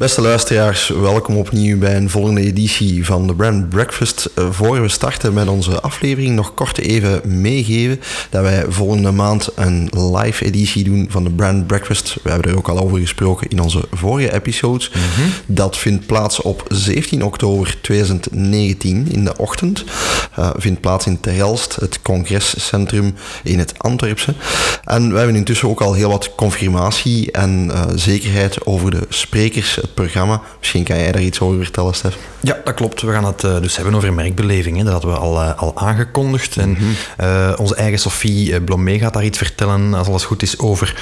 Beste luisteraars, welkom opnieuw bij een volgende editie van de Brand Breakfast. Uh, voor we starten met onze aflevering, nog kort even meegeven dat wij volgende maand een live editie doen van de Brand Breakfast. We hebben er ook al over gesproken in onze vorige episodes. Mhm. Dat vindt plaats op 17 oktober 2019 in de ochtend. Uh, vindt plaats in Terhelst, het congrescentrum in het Antwerpse. En we hebben intussen ook al heel wat confirmatie en uh, zekerheid over de sprekers het programma. Misschien kan jij daar iets over vertellen, Stef. Ja, dat klopt. We gaan het uh, dus hebben over merkbeleving. Hè. Dat hadden we al, uh, al aangekondigd. En uh, onze eigen Sophie Blomé gaat daar iets vertellen, als alles goed is, over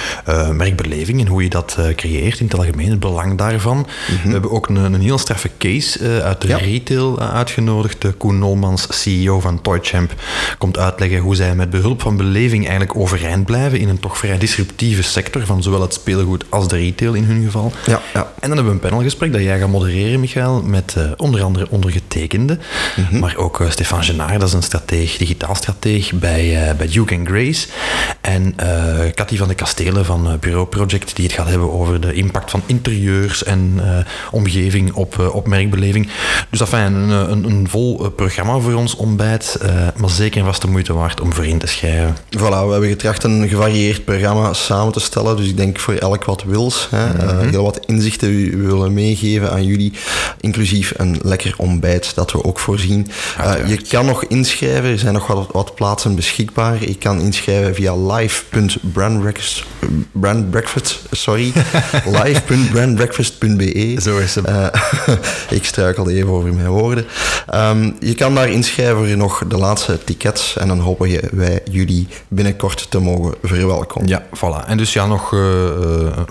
merkbeleving en hoe je dat creëert in het algemeen, het belang daarvan. Mm -hmm. We hebben ook een, een heel straffe case uit de ja. retail uitgenodigd. De Koen Nolmans, CEO van Toychamp, komt uitleggen hoe zij met behulp van beleving eigenlijk overeind blijven in een toch vrij disruptieve sector van zowel het speelgoed als de retail in hun geval. Ja, ja. En dan hebben we een panelgesprek dat jij gaat modereren, Michael, met uh, onder andere ondergetekende, mm -hmm. maar ook uh, Stefan Genaar, dat is een strateeg, digitaal strateeg bij, uh, bij Duke Grace. En Cathy van de Kastelen van Bureau Project, die het gaat hebben over de impact van interieurs en omgeving op, op merkbeleving. Dus dat een, een, een vol programma voor ons ontbijt, maar zeker en vast de moeite waard om voor in te schrijven. Voilà, we hebben getracht een gevarieerd programma samen te stellen, dus ik denk voor elk wat wils, hè, mm -hmm. heel wat inzichten willen meegeven aan jullie, inclusief een lekker ontbijt dat we ook voorzien. Uh, je kan nog inschrijven, er zijn nog wat, wat plaatsen beschikbaar. Je kan inschrijven via live.brandbreakfast, sorry, live.brandbreakfast.be. Zo is het. Uh, ik struikel even over mijn woorden. Um, je kan daar inschrijven voor nog de laatste tickets en dan hopen wij jullie binnenkort te mogen verwelkomen. Ja, voilà. En dus ja, nog uh,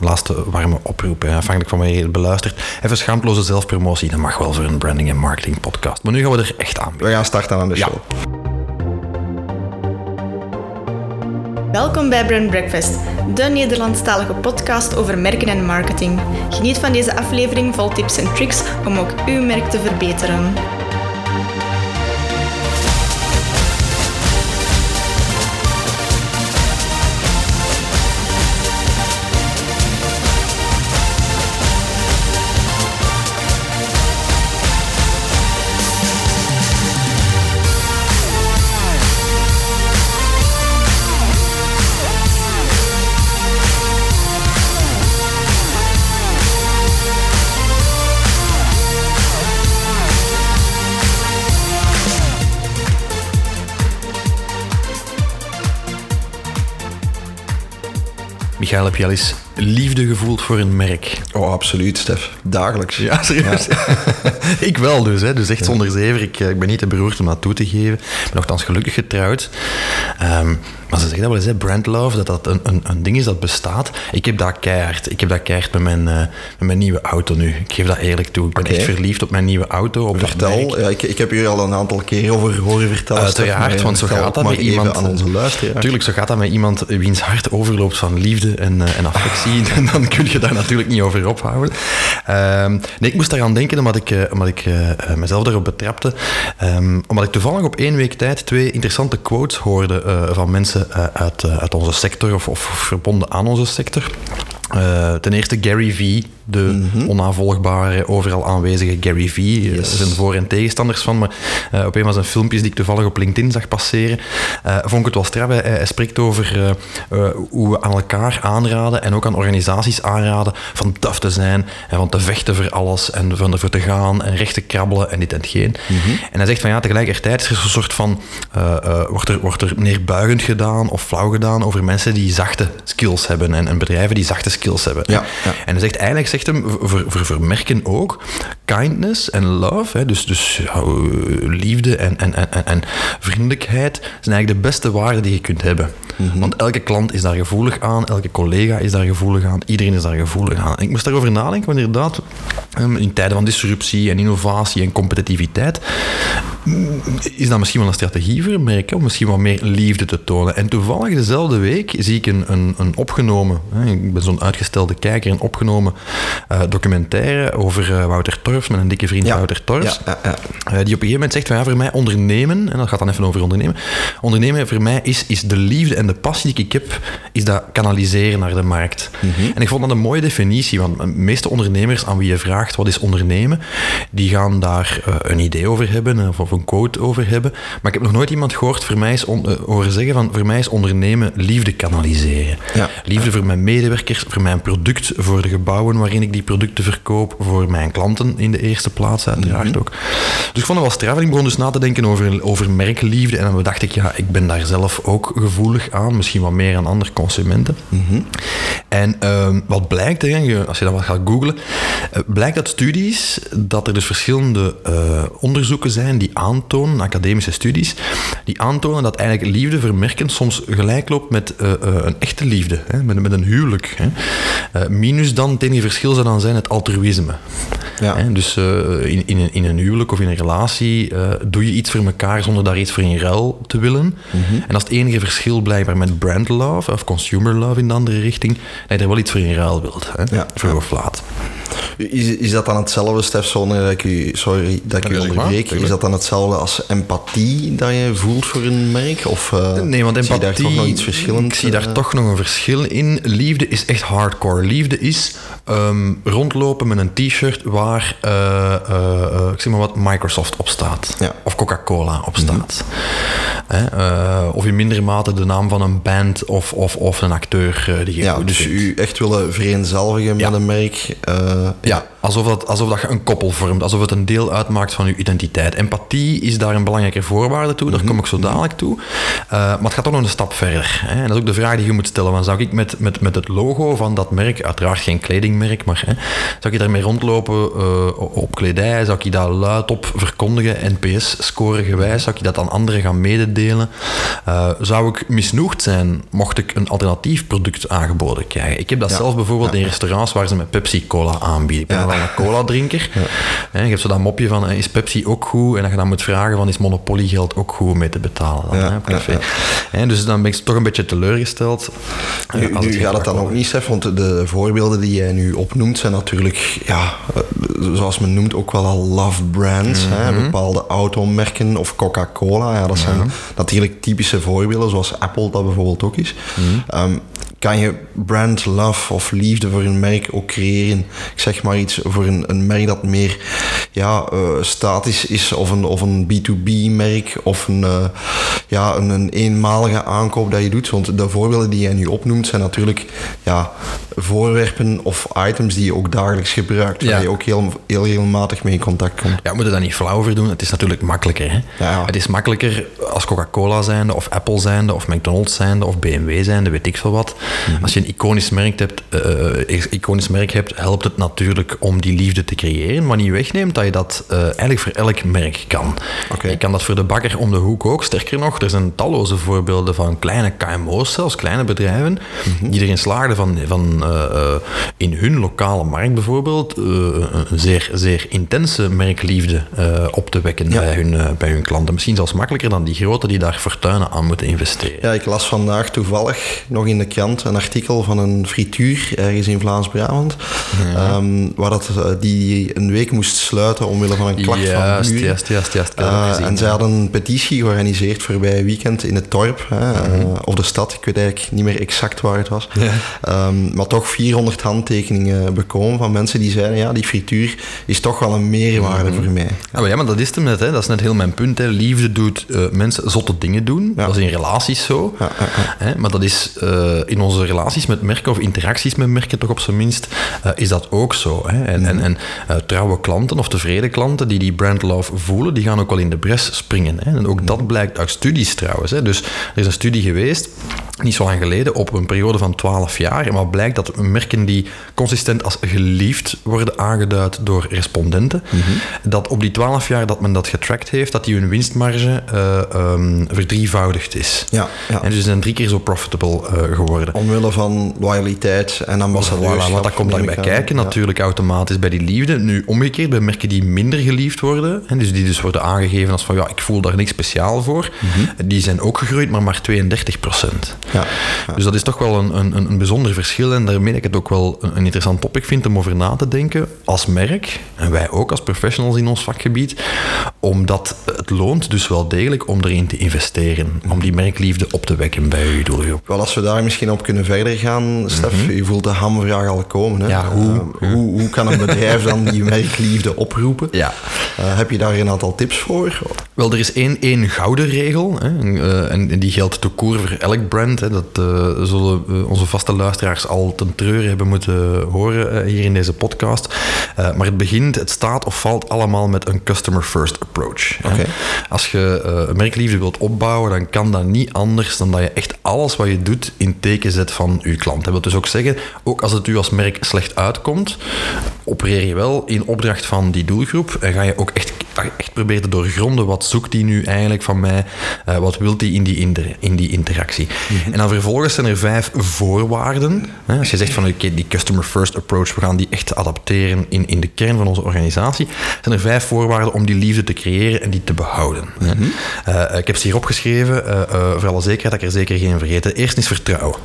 laatste warme oproep, hè, afhankelijk van wanneer je het beluistert. Even schaamteloze zelfpromotie, dat mag wel voor een branding en marketing podcast. Maar nu gaan we er echt aan. We gaan starten aan de show. Ja. Welkom bij Brand Breakfast, de Nederlandstalige podcast over merken en marketing. Geniet van deze aflevering vol tips en tricks om ook uw merk te verbeteren. Michael, heb je al liefde gevoeld voor een merk? Oh, absoluut, Stef. Dagelijks. Ja, serieus? Ja. ik wel dus, hè. dus echt zonder zever. Ik, ik ben niet te beroerd om dat toe te geven. Ik ben nogthans gelukkig getrouwd. Um, maar ze zeggen dat wel eens, hè, brand love, dat dat een, een, een, ding is dat bestaat. Ik heb dat keihard. Ik heb dat keihard met mijn, uh, met mijn nieuwe auto nu. Ik geef dat eerlijk toe. Ik ben okay. echt verliefd op mijn nieuwe auto. Op Vertel. Ja, ik, ik heb hier al een aantal keer over horen vertellen. Uiteraard, want zo gaat dat met iemand... aan onze luisteraar. Tuurlijk, zo gaat dat met iemand wiens hart overloopt van liefde en, uh, en affectie. dan kun je daar natuurlijk niet over ophouden. Uh, nee, ik moest daaraan denken omdat ik, uh, omdat ik mezelf daarop betrapte. Um, omdat ik toevallig op één week tijd twee interessante quotes hoorde van mensen uit, uit onze sector of, of verbonden aan onze sector. Uh, ten eerste Gary V, de mm -hmm. onnavolgbare, overal aanwezige Gary V. Yes. Er zijn voor- en tegenstanders van, maar uh, op een van zijn filmpjes die ik toevallig op LinkedIn zag passeren, uh, vond ik het wel straf. Hij, hij spreekt over hoe we aan elkaar aanraden en ook aan organisaties aanraden van tough te zijn en van te vechten voor alles en van ervoor te gaan en recht te krabbelen en dit en geen. Mm -hmm. En hij zegt van ja, tegelijkertijd is er een soort van, wordt, er, wordt er neerbuigend gedaan of flauw gedaan over mensen die zachte skills hebben en, en bedrijven die zachte skills hebben. Ja, ja. En hij zegt eigenlijk, zegt hem, voor, voor, voor merken ook, kindness en love, hè, dus, dus ja, liefde en, en, en, en vriendelijkheid, zijn eigenlijk de beste waarden die je kunt hebben. Mm -hmm. Want elke klant is daar gevoelig aan, elke collega is daar gevoelig aan, iedereen is daar gevoelig aan. En ik moest daarover nadenken, want inderdaad, in tijden van disruptie en innovatie en competitiviteit, is dat misschien wel een strategie voor een merk, om misschien wat meer liefde te tonen. En toevallig dezelfde week zie ik een, een, een opgenomen, hè, ik ben zo'n uitgestelde kijker, een opgenomen uh, documentaire over uh, Wouter Torfs, met een dikke vriend Ja. Wouter Torfs, Ja, ja, ja. uh, die op een gegeven moment zegt van ja, voor mij ondernemen, en dat gaat dan even over ondernemen, ondernemen voor mij is, is de liefde en de passie die ik heb, is dat kanaliseren naar de markt. En ik vond dat een mooie definitie, want de meeste ondernemers aan wie je vraagt wat is ondernemen, die gaan daar eh, een idee over hebben eh, of, of een quote over hebben. Maar ik heb nog nooit iemand gehoord voor mij is on- eh, horen zeggen van voor mij is ondernemen liefde kanaliseren. Liefde voor mijn medewerkers, voor mijn product, voor de gebouwen waarin ik die producten verkoop, voor mijn klanten in de eerste plaats uiteraard ook. Dus ik vond het wel straf en ik begon dus na te denken over, over merkliefde en dan dacht ik, ja, ik ben daar zelf ook gevoelig aan, misschien wat meer aan andere consumenten. En ehm, wat blijkt, hè, als je dat wat gaat googlen, eh, blijkt dat studies, dat er dus verschillende eh, onderzoeken zijn die aantonen, academische studies, die aantonen dat eigenlijk liefde voor merken soms gelijk loopt met eh, een echte liefde, hè, met, met een huwelijk. Hè. Eh, minus dan, het enige verschil zou dan zijn het altruïsme. Ja. Hè, dus eh, in, in, een, in een huwelijk of in een relatie eh, doe je iets voor elkaar zonder daar iets voor in ruil te willen. En dat is het enige verschil blijkbaar met brand love of consumer love in de andere richting, dat je er wel iets voor in ruil wilt, hè, Ja. vroeg of laat. Is, is dat dan hetzelfde, Stef, zonder dat ik u, sorry dat ik u onderbreek, is dat dan hetzelfde als empathie dat je voelt voor een merk? Of eh, Nee, want zie empathie... daar toch nog iets verschillends? Ik zie daar eh? toch nog een verschil in. Liefde is echt hardcore. Liefde is ehm, rondlopen met een t-shirt waar, eh, ik zeg maar wat, Microsoft op staat. Ja. Of Coca-Cola op staat. Hè, eh, of in mindere mate de naam van een band of, of, of een acteur die je Ja, dus vindt. u echt willen vereenzelvigen Ja. met een merk. Eh, Ja, alsof dat, alsof dat je een koppel vormt, alsof het een deel uitmaakt van je identiteit. Empathie is daar een belangrijke voorwaarde toe, daar kom ik zo dadelijk toe. Eh, maar het gaat toch nog een stap verder. Hè? En dat is ook de vraag die je moet stellen. Van, zou ik met, met, met het logo van dat merk, uiteraard geen kledingmerk, maar hè, zou ik daarmee rondlopen eh, op kledij? Zou ik dat luidop verkondigen, NPS-score gewijs? Zou ik dat aan anderen gaan mededelen? Zou ik misnoegd zijn mocht ik een alternatief product aangeboden krijgen? Ik heb dat Ja. zelf bijvoorbeeld in restaurants waar ze met Pepsi-Cola aanbieden. Ik ben Ja. wel een cola-drinker. Hè, Je hebt zo dat mopje van, eh, is Pepsi ook goed? En dat je dan moet vragen van, is Monopoly geld ook goed om mee te betalen? Dan, Ja, ja, dus dan ben ik toch een beetje teleurgesteld. eh, Nu, als nu het gaat het dan ook niet, Stef, want de voorbeelden die jij nu opnoemt zijn natuurlijk, ja, eh, zoals men noemt, ook wel al love brands. hè? Mhm. Bepaalde automerken of Coca-Cola. Ja, dat zijn natuurlijk typische voorbeelden, zoals Apple dat bijvoorbeeld ook is. Mhm. Ehm, kan je brand love of liefde voor een merk ook creëren? Ik zeg maar iets voor een, een merk dat meer ja, eh, statisch is, of een, of een B2B-merk, of een, eh, ja, een, een eenmalige aankoop dat je doet. Want de voorbeelden die jij nu opnoemt zijn natuurlijk ja, voorwerpen of items die je ook dagelijks gebruikt, waar Ja. je ook heel, heel regelmatig mee in contact komt. Ja, we moeten daar niet flauw over doen. Het is natuurlijk makkelijker. Hè? Ja. Het is makkelijker als Coca-Cola zijnde, of Apple zijnde, of McDonald's zijnde, of BMW zijnde, weet ik veel wat. Als je een iconisch merk, hebt, eh, eh, iconisch merk hebt, helpt het natuurlijk om die liefde te creëren, maar niet wegneemt dat je dat eh, eigenlijk voor elk merk kan. Oké. Je kan dat voor de bakker om de hoek ook. Sterker nog, er zijn talloze voorbeelden van kleine KMO's, zelfs kleine bedrijven, Mhm. die erin slaagden van, van in hun lokale markt bijvoorbeeld een zeer, zeer intense merkliefde op te wekken Ja. bij, hun, bij hun klanten. Misschien zelfs makkelijker dan die grote die daar fortuinen aan moeten investeren. Ja, ik las vandaag toevallig nog in de krant een artikel van een frituur ergens in Vlaams-Brabant. ehm, waar dat, eh, die een week moest sluiten omwille van een klacht van buren. juist, juist, juist. Gezien, en zij ja. hadden een petitie georganiseerd voorbij weekend in het dorp, hè, Mhm. eh, of de stad, ik weet eigenlijk niet meer exact waar het was. Ehm, maar toch 400 handtekeningen bekomen van mensen die zeiden, ja, die frituur is toch wel een meerwaarde Mhm. voor mij. Ja, maar ja, maar dat is het hem net. Hè. Dat is net heel mijn punt. Hè. Liefde doet eh, mensen zotte dingen doen. Dat is in relaties zo. Hè. Maar dat is in onze relaties met merken of interacties met merken toch op zijn minst, eh, is dat ook zo. Hè. En, en, en eh, trouwe klanten of tevreden klanten die die brand love voelen, die gaan ook wel in de bres springen. Hè. En ook dat blijkt uit studies trouwens. Hè. Dus er is een studie geweest, niet zo lang geleden, op een periode van 12 jaar. En wat blijkt dat merken die consistent als geliefd worden aangeduid door respondenten, dat op die 12 jaar dat men dat getracked heeft, dat die hun winstmarge ehm, verdrievoudigd is. Ja, ja. En dus ze zijn drie keer zo profitable geworden. Omwille van loyaliteit en ambassadeurs. Voilà, wat dat komt daarbij kijken natuurlijk automatisch bij die liefde. Nu, omgekeerd, bij merken die minder geliefd worden, hè, dus die dus worden aangegeven als van ja, ik voel daar niks speciaal voor, Mhm. die zijn ook gegroeid, maar maar 32 procent. Ja. Dus dat is toch wel een, een, een bijzonder verschil en daarmee dat ik het ook wel een, een interessant topic vind om over na te denken als merk, en wij ook als professionals in ons vakgebied, omdat het loont dus wel degelijk om erin te investeren, om die merkliefde op te wekken bij uw doelgroep. Wel, als we daar misschien op kunnen verder gaan, Stef, je voelt de hamvraag al komen. Hè? Mhm. Ja, hoe? Eh, hoe? Hoe kan een bedrijf dan die merkliefde oproepen? Ja. Eh, heb je daar een aantal tips voor? Wel, er is één, één gouden regel. Hè, en, eh, en, en die geldt te koer voor elk brand. Hè, dat eh, zullen eh, onze vaste luisteraars al ten treuren hebben moeten horen eh, hier in deze podcast. Eh, maar het begint, het staat of valt allemaal met een customer first approach. hè. Oké. Als je eh, merkliefde wilt opbouwen, dan kan dat niet anders dan dat je echt alles wat je doet in teken zet van je klant. Dat wil dus ook zeggen, ook als het u als merk slecht uitkomt, opereer je wel in opdracht van die doelgroep en ga je ook echt, echt proberen te doorgronden wat zoekt die nu eigenlijk van mij, eh, wat wil die in die, inter- in die interactie. En dan vervolgens zijn er vijf voorwaarden. Hè. Als je zegt van oké, die customer first approach, we gaan die echt adapteren in, in de kern van onze organisatie, zijn er vijf voorwaarden om die liefde te creëren en die te behouden. hè. Eh, ik heb ze hier opgeschreven, eh, voor alle zekerheid dat ik er zeker geen vergeten. Eerst is vertrouwen.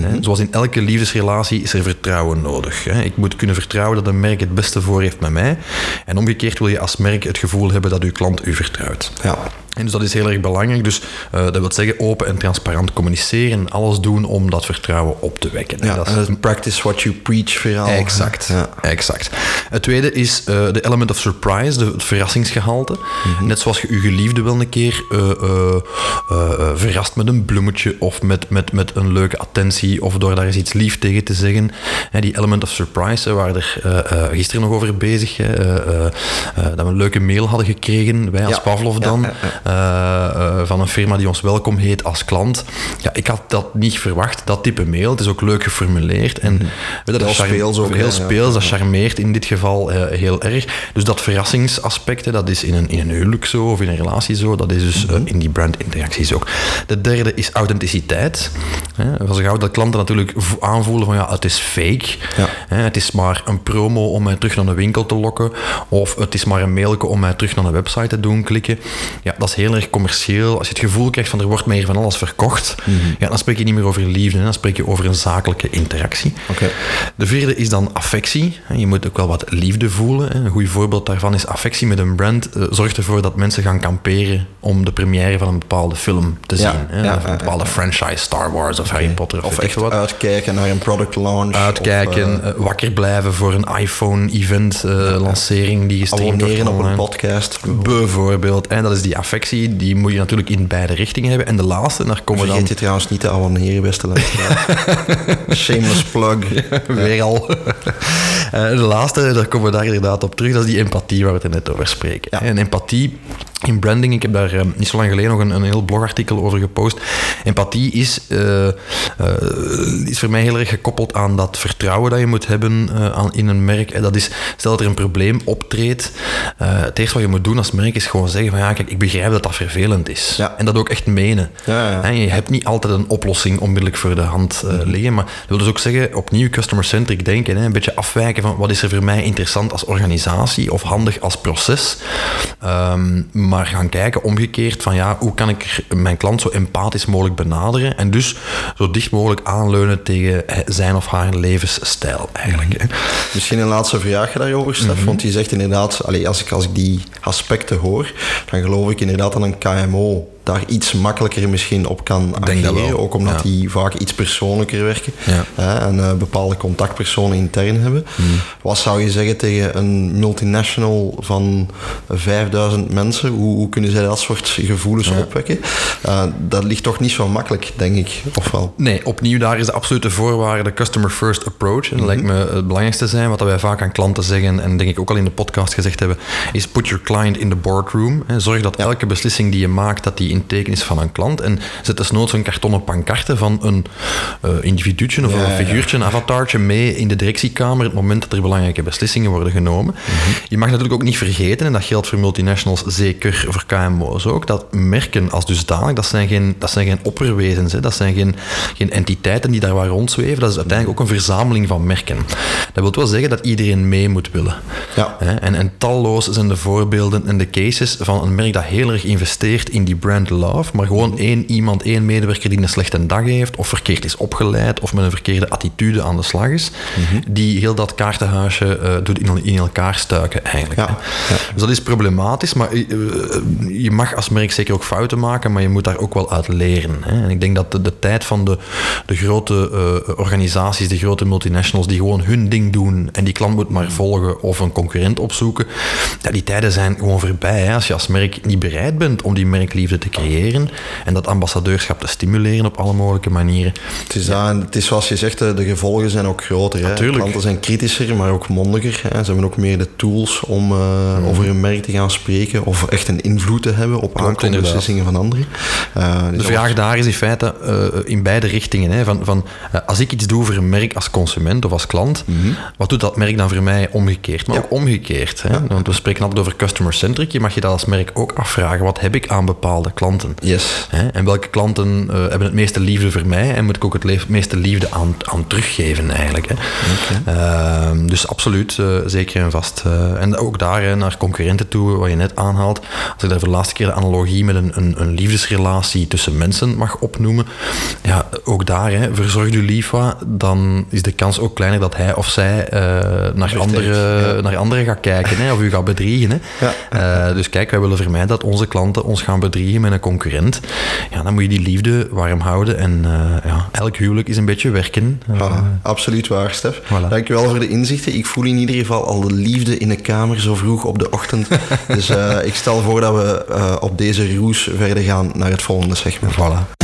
Hè. Zoals in elke liefdesrelatie is er vertrouwen nodig. Hè. Ik moet kunnen vertrouwen dat een merk het beste voor heeft met mij. En omgekeerd wil je als merk het gevoel hebben dat uw klant u vertrouwt. Ja. En dus dat is heel erg belangrijk. Dus eh, dat wil zeggen open en transparant communiceren. Alles doen om dat vertrouwen op te wekken. En Ja, dat is en het practice what you preach verhaal. Exact, Ja. exact. Het tweede is eh, de element of surprise, de, het verrassingsgehalte. Mhm. Net zoals je je geliefde wel een keer eh, verrast met een bloemetje of met, met, met een leuke attentie of door daar eens iets lief tegen te zeggen. Hè, die element of surprise, waar er gisteren nog over bezig, dat we een leuke mail hadden gekregen, wij als Ja. Pavlov dan, van een firma die ons welkom heet als klant. Ja, ik had dat niet verwacht, dat type mail. Het is ook leuk geformuleerd en je, dat Heel charme- speels ook, Heel ja. speels, dat charmeert in dit geval eh, heel erg. Dus dat verrassingsaspect, dat is in een, in een huwelijk zo of in een relatie zo, dat is dus Mhm. eh, in die brandinteracties ook. De derde is authenticiteit. Hè. Van zo gauw dat klanten natuurlijk vo- aanvoelen van ja, het is fake. Ja. Hè, het is maar een promo om mij terug naar de winkel te lokken. Of het is maar een mailje om mij terug naar de website te doen klikken. Ja, dat is heel erg commercieel. Als je het gevoel krijgt van er wordt hier van alles verkocht, Mhm. ja, dan spreek je niet meer over liefde. Dan spreek je over een zakelijke interactie. De vierde is dan affectie. Je moet ook wel wat liefde voelen. Een goed voorbeeld daarvan is affectie met een brand. eh, Zorgt ervoor dat mensen gaan kamperen om de première van een bepaalde film te zien. Ja, hè. ja, Of een ja, bepaalde franchise, Star Wars of Harry Potter. Of, echt wat. uitkijken naar een product launch. Uitkijken, Of, eh, eh, wakker blijven voor een iPhone-event, eh, lancering die gestreamd wordt abonneren op een podcast. Bijvoorbeeld. En dat is die affectie, die moet je natuurlijk in beide richtingen hebben. En de laatste, daar komen we dan... Vergeet je trouwens niet te abonneren, beste luisteraar. Shameless plug. Weer al. Eh, de laatste, daar komen we daar inderdaad op terug, dat is die empathie waar we het net over spreken. Ja. En empathie in branding, ik heb daar eh, niet zo lang geleden nog een, een heel blogartikel over gepost. Empathie is, eh, eh, is voor mij heel erg gekoppeld aan dat vertrouwen dat je moet hebben aan, in een merk. En dat is, stel dat er een probleem optreedt, het eerste wat je moet doen als merk is gewoon zeggen van ja, kijk, ik begrijp dat dat vervelend is. Ja. En dat ook echt menen. Ja, ja. Hè, je hebt niet altijd een oplossing onmiddellijk voor de hand eh, liggen. Maar dat wil dus ook zeggen, opnieuw customer-centric denken. Hè, een beetje afwijken van wat is er voor mij interessant als organisatie of handig als proces. Ehm, maar gaan kijken omgekeerd van ja, hoe kan ik mijn klant zo empathisch mogelijk benaderen. En dus zo dicht mogelijk aanleunen tegen zijn of haar levensstijl eigenlijk. Misschien een laatste vraag daarover, Stef. Mhm. Want je zegt inderdaad, allee, als, ik, als ik die aspecten hoor, dan geloof ik inderdaad dat een KMO daar iets makkelijker misschien op kan ageren. Ook omdat ja. die vaak iets persoonlijker werken Ja. hè, en eh, bepaalde contactpersonen intern hebben. Mhm. Wat zou je zeggen tegen een multinational van 5000 mensen? Hoe, hoe kunnen zij dat soort gevoelens opwekken? Eh, dat ligt toch niet zo makkelijk, denk ik. Of wel? Nee, opnieuw, daar is de absolute voorwaarde de customer first approach. En dat lijkt me het belangrijkste zijn, wat wij vaak aan klanten zeggen, en denk ik ook al in de podcast gezegd hebben, is put your client in the boardroom. Zorg dat elke beslissing die je maakt, dat die in in teken is van een klant. En zet dus nooit zo'n kartonnen pancarte van een uh, individuutje of een figuurtje, een avatartje mee in de directiekamer het moment dat er belangrijke beslissingen worden genomen. Mhm. Je mag natuurlijk ook niet vergeten, en dat geldt voor multinationals zeker voor KMO's ook, dat merken als dusdanig, dat zijn geen, dat zijn geen opperwezens, hè. dat zijn geen, geen entiteiten die daar waar rondzweven, dat is uiteindelijk ook een verzameling van merken. Dat wil wel zeggen dat iedereen mee moet willen. Ja. En, en talloos zijn de voorbeelden en de cases van een merk dat heel erg investeert in die brand love, maar gewoon één iemand, één medewerker die een slechte dag heeft, of verkeerd is opgeleid, of met een verkeerde attitude aan de slag is, mhm. die heel dat kaartenhuisje uh, doet in, in, elkaar stuiken eigenlijk. Ja. Dus dat is problematisch, maar uh, je mag als merk zeker ook fouten maken, maar je moet daar ook wel uit leren. Hè. En ik denk dat de, de, tijd van de, de grote uh, organisaties, de grote multinationals, die gewoon hun ding doen en die klant moet maar volgen of een concurrent opzoeken, ja, die tijden zijn gewoon voorbij. Hè. Als je als merk niet bereid bent om die merkliefde te creëren en dat ambassadeurschap te stimuleren op alle mogelijke manieren. Het is, ja. het is zoals je zegt, de gevolgen zijn ook groter. Hè. Klanten zijn kritischer, maar ook mondiger. Hè. Ze hebben ook meer de tools om uh, over hun merk te gaan spreken of echt een invloed te hebben op aankomende beslissingen van anderen. Uh, de vraag daar is in feite uh, in beide richtingen. Hè, van, van, als ik iets doe voor een merk als consument of als klant, mm -hmm. wat doet dat merk dan voor mij omgekeerd? Maar ja. ook omgekeerd. Hè? Ja. Want we spreken altijd over customer-centric. Je mag je dat als merk ook afvragen. Wat heb ik aan bepaalde klanten? Yes. Hè? En welke klanten hebben het meeste liefde voor mij en moet ik ook het meeste liefde aan, aan teruggeven eigenlijk. Hè? Okay. Uh, dus absoluut, uh, zeker en vast. Uh, en ook daar hè, naar concurrenten toe, wat je net aanhaalt. Als ik daar voor de laatste keer de analogie met een, een, een, liefdesrelatie tussen mensen mag opnoemen. Ja, ook daar, hè, verzorg je lief wat, dan is de kans ook kleiner dat hij of zij naar, andere, ja. naar anderen gaat kijken hè, of u gaat bedriegen. Hè. Ja. dus kijk, wij willen vermijden dat onze klanten ons gaan bedriegen met een concurrent. Ja, dan moet je die liefde warm houden en ja, elk huwelijk is een beetje werken. Ah, absoluut waar, Stef. Voilà. Dankjewel voor de inzichten. Ik voel in ieder geval al de liefde in de kamer zo vroeg op de ochtend. dus uh, ik stel voor dat we op deze roes verder gaan naar het volgende segment. Voilà.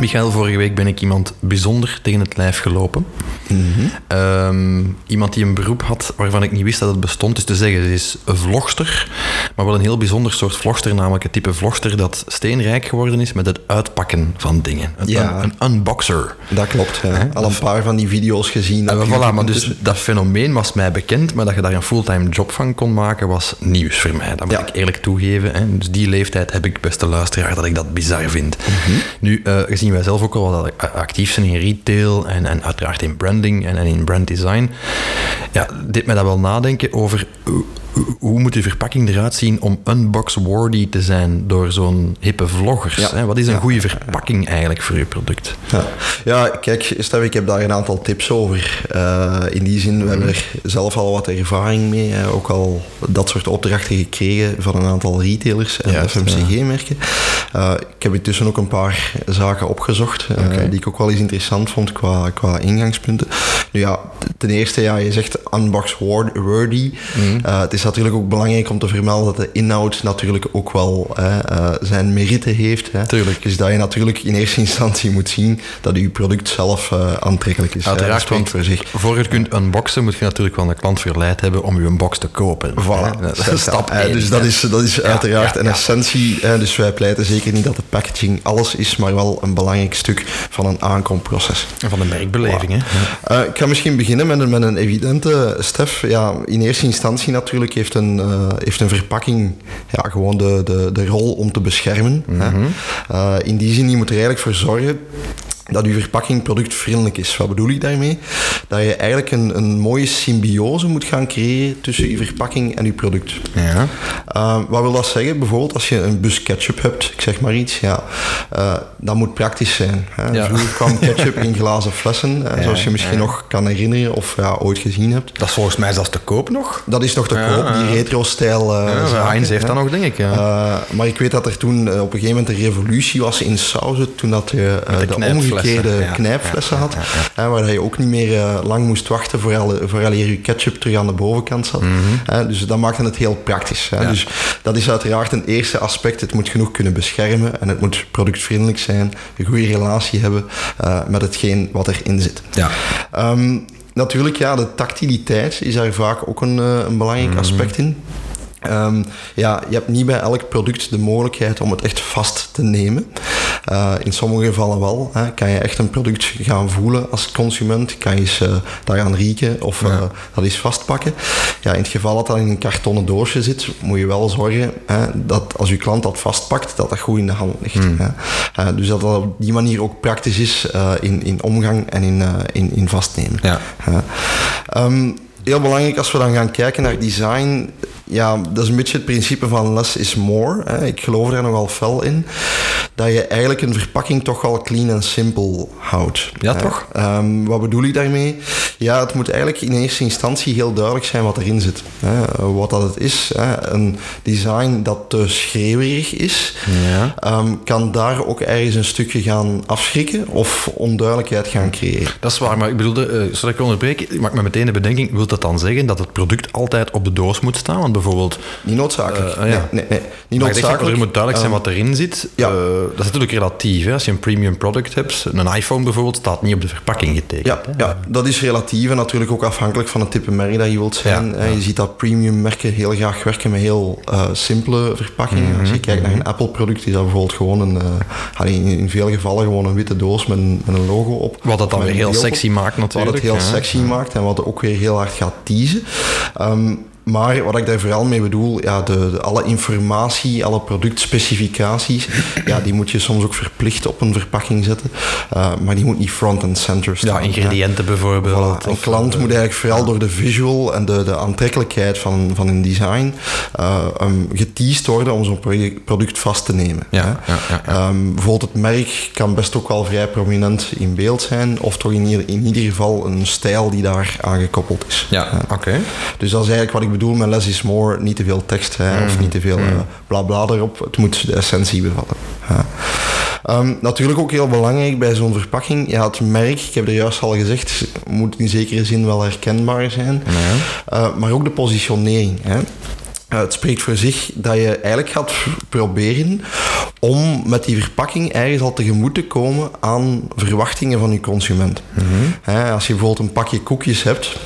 Michael, vorige week ben ik iemand bijzonder tegen het lijf gelopen. Mm -hmm. um, iemand die een beroep had waarvan ik niet wist dat het bestond. is te zeggen, ze is een vlogster, maar wel een heel bijzonder soort vlogster, namelijk het type vlogster dat steenrijk geworden is met het uitpakken van dingen. Een, ja. een, een unboxer. Dat klopt, ja. Al een paar van die video's gezien. En voilà, maar dus dat fenomeen was mij bekend, maar dat je daar een fulltime job van kon maken, was nieuws voor mij. Dat moet ja. ik eerlijk toegeven. Hè. Dus die leeftijd heb ik, beste luisteraar, dat ik dat bizar vind. Mm -hmm. Nu, uh, gezien wij zelf ook al actief zijn in retail en, en uiteraard in branding en, en in brand design, ja, deed mij dat wel nadenken over hoe moet die verpakking eruit zien om unbox-worthy te zijn door zo'n hippe vloggers? Ja. Wat is een goede verpakking eigenlijk voor je product? Ja, ja kijk, Stef, ik heb daar een aantal tips over. Uh, in die zin, we hebben er zelf al wat ervaring mee. Hè. Ook al dat soort opdrachten gekregen van een aantal retailers en FMCG-merken. Uh, ik heb intussen ook een paar zaken opgezocht uh, okay. die ik ook wel eens interessant vond qua, qua ingangspunten. Nu ja, ten eerste, ja, je zegt unbox-worthy. Mm. het is natuurlijk ook belangrijk om te vermelden dat de inhoud natuurlijk ook wel hè, uh, zijn merite heeft. Hè. Tuurlijk. Dus dat je natuurlijk in eerste instantie moet zien dat je product zelf uh, aantrekkelijk is. Uiteraard, want voor, zich. voor je kunt unboxen moet je natuurlijk wel een klant verleid hebben om je box te kopen. Voilà. Dat is stap 1. Dus dat is, dat is ja, uiteraard ja, een essentie. Dus wij pleiten zeker niet dat de packaging alles is, maar wel een belangrijk stuk van een aankomproces. En van de merkbeleving. Hè? Ik ga misschien beginnen met een, met een evidente, Stef. Ja, in eerste instantie natuurlijk heeft een, uh, heeft een verpakking ja, gewoon de, de, de rol om te beschermen. Mm -hmm. uh, in die zin, je moet er eigenlijk voor zorgen dat uw verpakking productvriendelijk is. Wat bedoel ik daarmee? Dat je eigenlijk een, een mooie symbiose moet gaan creëren tussen je verpakking en je product. Ja. Uh, wat wil dat zeggen? Bijvoorbeeld als je een bus ketchup hebt, ik zeg maar iets, ja, uh, dat moet praktisch zijn. Hè? Ja. Vroeger kwam ketchup in glazen flessen, ja, zoals je misschien nog kan herinneren of ja, ooit gezien hebt. Dat is volgens mij zelfs te koop nog. Dat is nog te koop, die retro-stijl. Uh, Heinz heeft dat nog, denk ik. maar ik weet dat er toen op een gegeven moment een revolutie was in sauzen, toen dat je de, de omgekeerde ja, knijpflessen had, waar je ook niet meer lang moest wachten vooral, vooral hier je ketchup terug aan de bovenkant zat. Mm -hmm. dus dat maakte het heel praktisch. Dus dat is uiteraard een eerste aspect. Het moet genoeg kunnen beschermen en het moet productvriendelijk zijn, een goede relatie hebben uh, met hetgeen wat erin zit. Ja. Um, natuurlijk, ja, de tactiliteit is daar vaak ook een, eh, een belangrijk aspect in. Ehm, ja, je hebt niet bij elk product de mogelijkheid om het echt vast te nemen. Uh, in sommige gevallen wel. Hè. Kan je echt een product gaan voelen als consument? Kan je eens uh, daar gaan rieken of uh, dat eens vastpakken? Ja, in het geval dat dat in een kartonnen doosje zit, moet je wel zorgen hè, dat als je klant dat vastpakt, dat dat goed in de hand ligt. Mm. Hè. dus dat dat op die manier ook praktisch is in, in omgang en in, in, in vastnemen. Ja. Um, heel belangrijk als we dan gaan kijken naar design. Ja, dat is een beetje het principe van less is more. Hè. Ik geloof daar nogal fel in. Dat je eigenlijk een verpakking toch wel clean en simpel houdt. Ja, hè. toch? Um, wat bedoel ik daarmee? Ja, het moet eigenlijk in eerste instantie heel duidelijk zijn wat erin zit. Hè. Wat dat het is. Hè. Een design dat te schreeuwerig is, ja. um, kan daar ook ergens een stukje gaan afschrikken of onduidelijkheid gaan creëren. Dat is waar, maar ik bedoelde, uh, zodat ik onderbreek, ik maak me meteen de bedenking, wil dat dan zeggen dat het product altijd op de doos moet staan? Want bijvoorbeeld... Niet noodzakelijk. Uh, uh, ja. nee, nee, nee, Niet maar noodzakelijk. er moet duidelijk zijn wat erin zit. Ja. Uh, dat is natuurlijk relatief. Hè? Als je een premium product hebt, een iPhone bijvoorbeeld, staat niet op de verpakking getekend. Ja, hè? ja dat is relatief en natuurlijk ook afhankelijk van het type merk dat je wilt zijn. Ja. Je ziet dat premium merken heel graag werken met heel uh, simpele verpakkingen. Mm -hmm, Als je kijkt naar een Apple product, is dat bijvoorbeeld gewoon een, in, veel gevallen gewoon een witte doos met een, met een logo op. Wat het dan weer heel sexy maakt natuurlijk. Wat het heel sexy maakt en wat ook weer heel hard gaat teasen. Um, maar wat ik daar vooral mee bedoel, ja, de, de, alle informatie, alle productspecificaties, ja, die moet je soms ook verplicht op een verpakking zetten. Uh, maar die moet niet front and center staan. Ja, ingrediënten ja. bijvoorbeeld. Voilà. Een klant uh, moet eigenlijk vooral door de visual en de, de aantrekkelijkheid van, van een design uh, um, geteased worden om zo'n product vast te nemen. Ja, ja, ja, um, bijvoorbeeld het merk kan best ook wel vrij prominent in beeld zijn, of toch in ieder, in ieder geval een stijl die daar aangekoppeld is. Ja, oké. Okay. Dus dat is eigenlijk wat ik bedoel met less is more, niet te veel tekst hè, mm. of niet te veel mm. uh, bla erop. Het moet de essentie bevatten. Ja. Um, natuurlijk ook heel belangrijk bij zo'n verpakking, ja, het merk, ik heb er juist al gezegd, moet in zekere zin wel herkenbaar zijn, uh, maar ook de positionering. Hè. Uh, het spreekt voor zich dat je eigenlijk gaat proberen om met die verpakking ergens al tegemoet te komen aan verwachtingen van je consument. Mm -hmm. He, als je bijvoorbeeld een pakje koekjes hebt,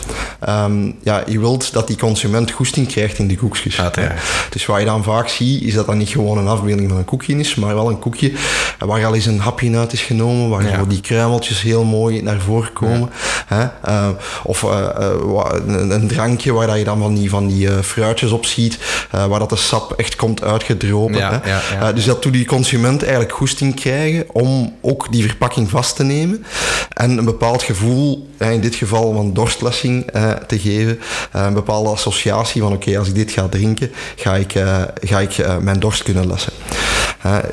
um, ja, je wilt dat die consument goesting krijgt in die koekjes. Ja, dus wat je dan vaak ziet, is dat dat niet gewoon een afbeelding van een koekje is, maar wel een koekje waar al eens een hapje uit is genomen, waar ja. die kruimeltjes heel mooi naar voren komen. Ja. Uh, of uh, een, drankje waar dat je dan van die, van die fruitjes op ziet, uh, waar dat de sap echt komt uitgedropen. Ja, hè? ja, ja. Uh, dus dat doet die consument eigenlijk goesting krijgen om ook die verpakking vast te nemen en een bepaald gevoel, in dit geval van dorstlessing, uh, te geven. een bepaalde associatie van oké, okay, als ik dit ga drinken, ga ik, ga ik mijn dorst kunnen lessen.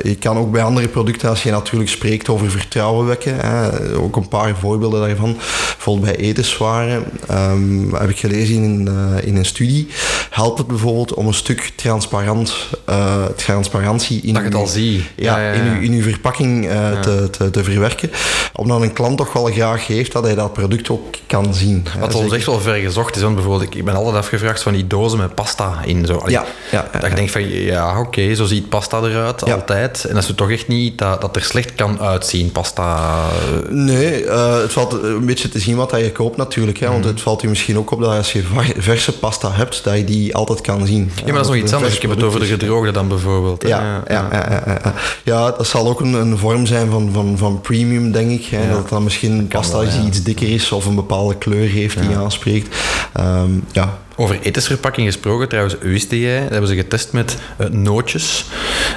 je kan ook bij andere producten, als je natuurlijk spreekt over vertrouwen wekken, ook een paar voorbeelden daarvan. Bijvoorbeeld bij etenswaren, um, heb ik gelezen in, in een studie, helpt het bijvoorbeeld om een stuk transparant, uh, transparantie in, dat je het al zie. Ja, ja, ja, in, uw, in uw verpakking uh, te, te, te, verwerken. Omdat een klant toch wel graag heeft dat hij dat product ook kan zien. Wat ons echt wel ver gezocht is, want bijvoorbeeld, ik ben altijd afgevraagd van die dozen met pasta in. Zo. Ja, ja, dat je denkt van, ja, oké, okay, zo ziet pasta eruit, altijd. En dat is toch echt niet dat, dat er slecht kan uitzien, pasta. Nee, uh, het valt een beetje te zien wat je koopt natuurlijk. Hè, want Mhm. het valt je misschien ook op dat als je verse pasta hebt, dat je die altijd kan zien. Ja, maar dat is nog iets anders. Ik heb het over de gedroogde dan bijvoorbeeld. Ja, ja, ja, ja, ja, ja. dat zal ook een, een vorm zijn van, van, van premium, denk ik. Hè, dat dan misschien pasta iets dikker is of een bepaalde kleur heeft die aanspreekt. Um, ja, over etensverpakking gesproken, trouwens, wist jij, dat hebben ze getest met uh, nootjes,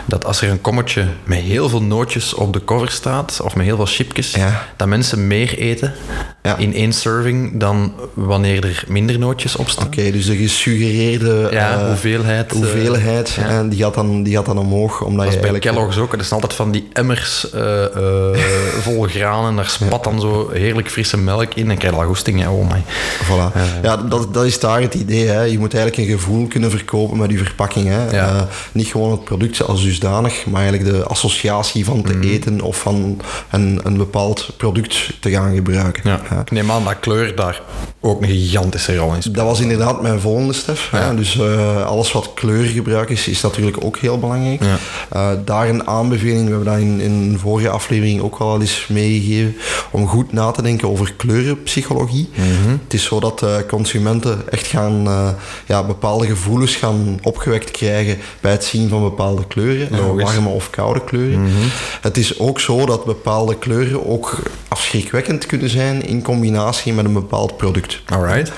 dat als er een kommetje met heel veel nootjes op de cover staat, of met heel veel chipjes, ja. dat mensen meer eten ja. in één serving dan wanneer er minder nootjes op staan. Oké, okay, dus de gesuggereerde ja, uh, hoeveelheid, hoeveelheid uh, en die gaat, dan, die gaat dan omhoog. Omdat dat je is bij. Kellogg's ook, dat zijn altijd van die emmers vol graan en daar spat dan zo heerlijk frisse melk in en krijg je al goesting, oh my. Voilà. ja, dat, dat is daar het idee, hè. je moet eigenlijk een gevoel kunnen verkopen met je verpakking. Hè. Ja. Uh, niet gewoon het product als dusdanig, maar eigenlijk de associatie van te Mhm. mm. eten of van een, een bepaald product te gaan gebruiken. Ja. Ja. Ik neem aan dat kleur daar ook een gigantische rol in. Dat was inderdaad mijn volgende step. Ja. Dus uh, alles wat kleurgebruik is, is natuurlijk ook heel belangrijk. Ja. Uh, daar een aanbeveling, we hebben dat in, in een vorige aflevering ook al eens meegegeven om goed na te denken over kleurenpsychologie. Het is zo dat uh, consumenten echt gaan ja, bepaalde gevoelens gaan opgewekt krijgen bij het zien van bepaalde kleuren, warme of koude kleuren. Het is ook zo dat bepaalde kleuren ook afschrikwekkend kunnen zijn in combinatie met een bepaald product. Alright.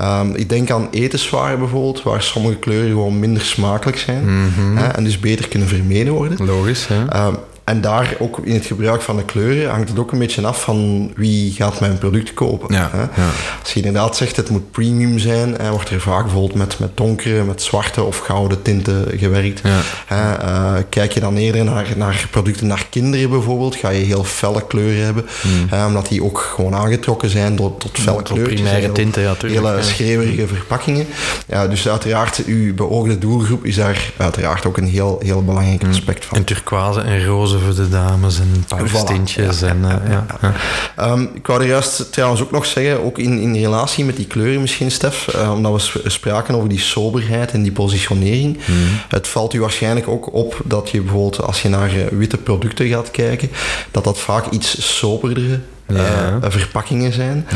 Um, ik denk aan etenswaren bijvoorbeeld, waar sommige kleuren gewoon minder smakelijk zijn Mhm. hè, en dus beter kunnen vermeden worden. Logisch, ja. Um, en daar ook in het gebruik van de kleuren hangt het ook een beetje af van wie gaat mijn product kopen. Ja, hè. ja. Als je inderdaad zegt het moet premium zijn, hè, wordt er vaak bijvoorbeeld met, met donkere, met zwarte of gouden tinten gewerkt. Ja. Hè, eh, kijk je dan eerder naar, naar producten naar kinderen bijvoorbeeld, ga je heel felle kleuren hebben. hè, omdat die ook gewoon aangetrokken zijn tot, tot felle Hmm. Kleurtjes. primaire tinten, ja, tuurlijk, Hele ja. schreeuwerige verpakkingen. Ja, dus uiteraard, uw beoogde doelgroep is daar uiteraard ook een heel, heel belangrijk Hmm. aspect van. En turquoise en roze voor de dames en paarstintjes. Voilà, en, eh, ja, ja. Ehm, ik wou er juist trouwens ook nog zeggen, ook in, in relatie met die kleuren misschien, Stef, eh, omdat we sp- spraken over die soberheid en die positionering. Mhm. Het valt u waarschijnlijk ook op dat je bijvoorbeeld, als je naar eh, witte producten gaat kijken, dat dat vaak iets soberdere eh, verpakkingen zijn.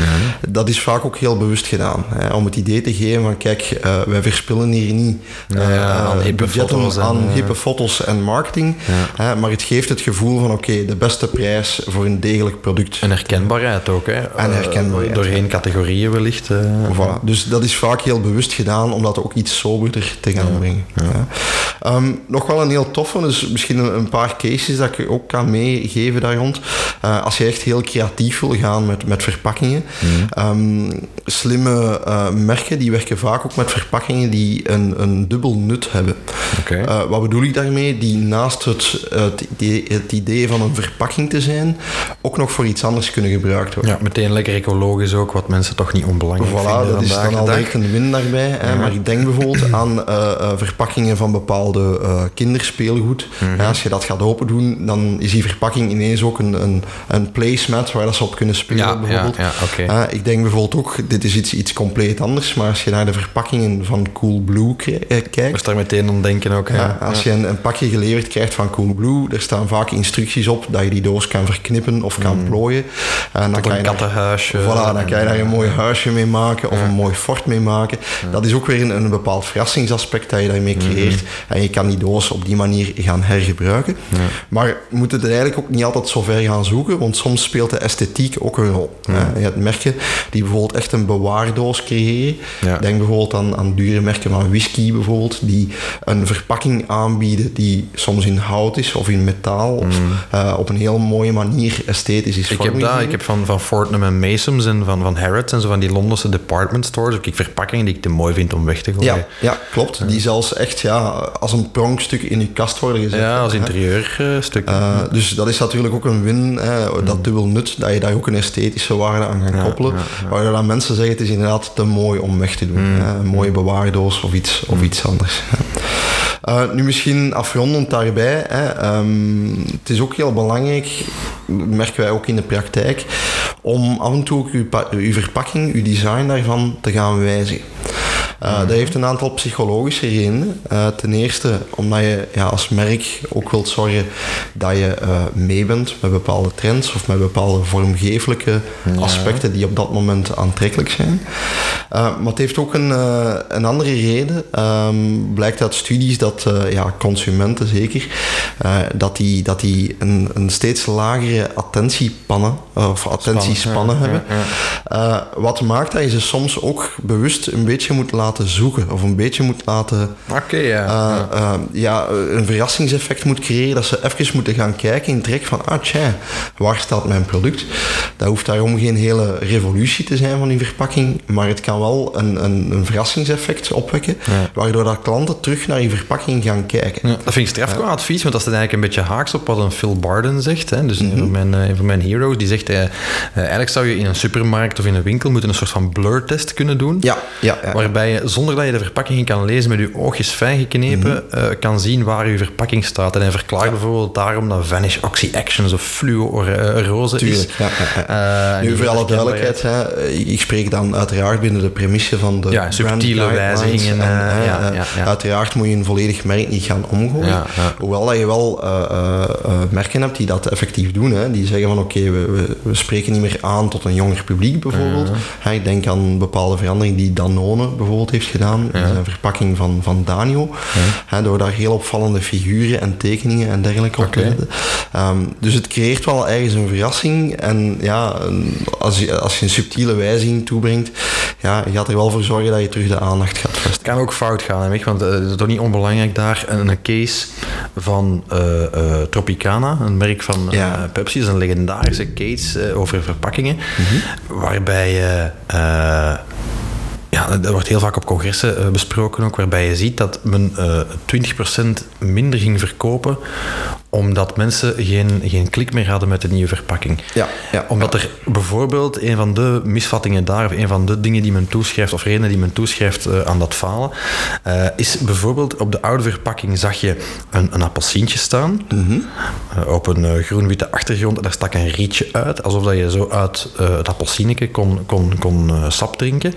Dat is vaak ook heel bewust gedaan. Hè, om het idee te geven van, kijk, eh, wij verspillen hier niet eh, aan hippe foto's en, aan hippe foto's en marketing. Hè, maar het geeft het gevoel van, oké, de beste prijs voor een degelijk product. En herkenbaarheid ook, hè. En herkenbaarheid, Doorheen categorieën wellicht. Voilà. Dus dat is vaak heel bewust gedaan om dat ook iets soberder te gaan brengen. Ja. Ehm, nog wel een heel toffe, dus misschien een, een paar cases dat ik ook kan meegeven daar rond. Als je echt heel creatief gaan met, met verpakkingen. Ehm, slimme eh, merken die werken vaak ook met verpakkingen die een, een dubbel nut hebben. Eh, wat bedoel ik daarmee? Die naast het, het, idee, het idee van een verpakking te zijn, ook nog voor iets anders kunnen gebruikt worden. Ja, meteen lekker ecologisch ook, wat mensen toch niet onbelangrijk Voilà, vinden dat is dan al direct een win daarbij. Hè. Maar ik denk bijvoorbeeld aan eh, verpakkingen van bepaalde kinderspeelgoed. Mhm. Ja, als je dat gaat open doen, dan is die verpakking ineens ook een, een, een placemat waar op kunnen spelen Ja, bijvoorbeeld. ja, ja. Eh, ik denk bijvoorbeeld ook, dit is iets, iets compleet anders, maar als je naar de verpakkingen van Coolblue kri- eh, kijkt, moest daar meteen aan denken ook. ja, als je een, een pakje geleverd krijgt van Coolblue, er staan vaak instructies op dat je die doos kan verknippen of kan plooien. En dan Mm. Tot kan een je daar- kattenhuisje. Voilà, dan kan je daar een mooi huisje mee maken of een mooi fort mee maken. Dat is ook weer een, een bepaald verrassingsaspect dat je daarmee creëert. En je kan die doos op die manier gaan hergebruiken. Maar we moeten het eigenlijk ook niet altijd zo ver gaan zoeken, want soms speelt de esthetiek ook een rol. Eh, Je hebt merken die bijvoorbeeld echt een bewaardoos creëren. Ja. Denk bijvoorbeeld aan, aan dure merken van whisky bijvoorbeeld, die een verpakking aanbieden die soms in hout is of in metaal of eh, op een heel mooie manier esthetisch is Ik heb dat, ik heb van, van Fortnum en Masons en van, van Harrods en zo van die Londense department stores heb ik verpakkingen die ik te mooi vind om weg te gooien. Ja, ja, klopt. Die zelfs echt ja, als een pronkstuk in je kast worden gezet. Ja, als interieurstuk. Eh, dus dat is natuurlijk ook een win, hè, dat dubbel nut, dat je daar ook een esthetische waarde aan gaat koppelen. Waardoor dan mensen zeggen, het is inderdaad te mooi om weg te doen. Hè, een mooie bewaardoos of iets, of iets anders. Eh, nu misschien afrondend daarbij, hè, ehm, het is ook heel belangrijk, merken wij ook in de praktijk, om af en toe ook uw verpakking, uw design daarvan te gaan wijzigen. Eh, Dat heeft een aantal psychologische redenen. Eh, ten eerste omdat je ja, als merk ook wilt zorgen dat je eh, mee bent met bepaalde trends of met bepaalde vormgevelijke aspecten die op dat moment aantrekkelijk zijn. Maar het heeft ook een, een andere reden. Ehm, blijkt uit studies dat ja, consumenten zeker, eh, dat die, dat die een, een steeds lagere attentiepannen of attentiespannen hebben. Eh, wat maakt dat je ze soms ook bewust een beetje moet laten zoeken of een beetje moet laten Oké, ja. eh, eh, ja, een verrassingseffect moet creëren dat ze even moeten gaan kijken in trek van ah tja, waar staat mijn product? Dat hoeft daarom geen hele revolutie te zijn van die verpakking, maar het kan wel een, een, een verrassingseffect opwekken, waardoor dat klanten terug naar die verpakking gaan kijken. Ja, dat vind ik straf qua advies, want dat staat eigenlijk een beetje haaks op wat een Phil Barden zegt. Hè. Dus een, Mhm. van mijn, eh, een van mijn heroes, die zegt, eh, eh, eigenlijk zou je in een supermarkt of in een winkel moeten een soort van blur-test kunnen doen. Ja, ja, ja. Waarbij je zonder dat je de verpakking kan lezen, met je oogjes fijn geknepen, Mhm. eh, kan zien waar je verpakking staat. En hij verklaart bijvoorbeeld daarom dat Vanish Oxy Actions of fluorose is. Tuurlijk, ja, en nu, voor alle duidelijkheid, hè, ik spreek dan uiteraard binnen de premisse van de Ja, subtiele wijzigingen, en, hè, ja, ja, ja. Uiteraard moet je een volledig merk niet gaan omgooien. Hoewel dat je wel eh, eh, merken hebt die dat effectief doen. Hè. Die zeggen van oké, we, we, we spreken niet meer aan tot een jonger publiek bijvoorbeeld. Hè, ik denk aan bepaalde veranderingen die Danone bijvoorbeeld heeft gedaan. in zijn verpakking van, van Danio. Hè, door daar heel opvallende figuren en tekeningen en dergelijke op te zetten. Ehm, dus het creëert wel ergens een verrassing. En ja, als je, als je een subtiele wijziging toebrengt, ja, je gaat er wel voor zorgen dat je terug de aandacht gaat vestigen. Het kan ook fout gaan, weet je, want eh, het is toch niet onbelangrijk daar een, case van eh, eh, Tropicana, een merk van. Pepsi, is een legendarische case over verpakkingen, Mhm. waarbij je... ja, dat wordt heel vaak op congressen besproken ook, waarbij je ziet dat men eh 20% minder ging verkopen omdat mensen geen, geen klik meer hadden met de nieuwe verpakking. Ja, ja, Omdat er bijvoorbeeld een van de misvattingen daar, of een van de dingen die men toeschrijft, of redenen die men toeschrijft eh, aan dat falen, eh, is bijvoorbeeld op de oude verpakking zag je een, een appelsientje staan, eh, op een groen-witte achtergrond, en daar stak een rietje uit, alsof dat je zo uit het appelsieneke kon, kon, kon sap drinken.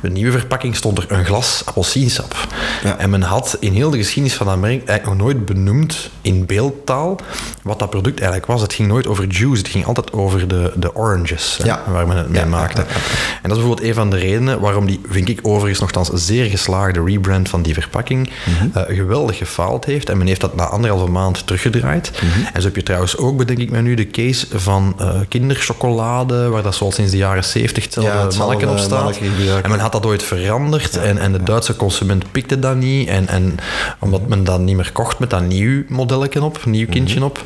De nieuwe verpakking stond er een glas appelsiensap. Ja. En men had in heel de geschiedenis van merk eigenlijk nog nooit benoemd in wat dat product eigenlijk was. Het ging nooit over juice, het ging altijd over de, de oranges hè, waar men het mee Ja, maakte. En dat is bijvoorbeeld een van de redenen waarom die, vind ik overigens nogthans zeer geslaagde rebrand van die verpakking Mhm. eh, geweldig gefaald heeft. En men heeft dat na anderhalve maand teruggedraaid. Mhm. En zo heb je trouwens ook, bedenk ik mij nu, de case van eh, kinderchocolade, waar dat zoal sinds de jaren 70 hetzelfde manneken op staat. manneken gebruiken. En men had dat ooit veranderd en, en de Duitse consument pikte dat niet. En, en omdat men dat niet meer kocht met dat nieuw modelletje op, nieuw kindje op,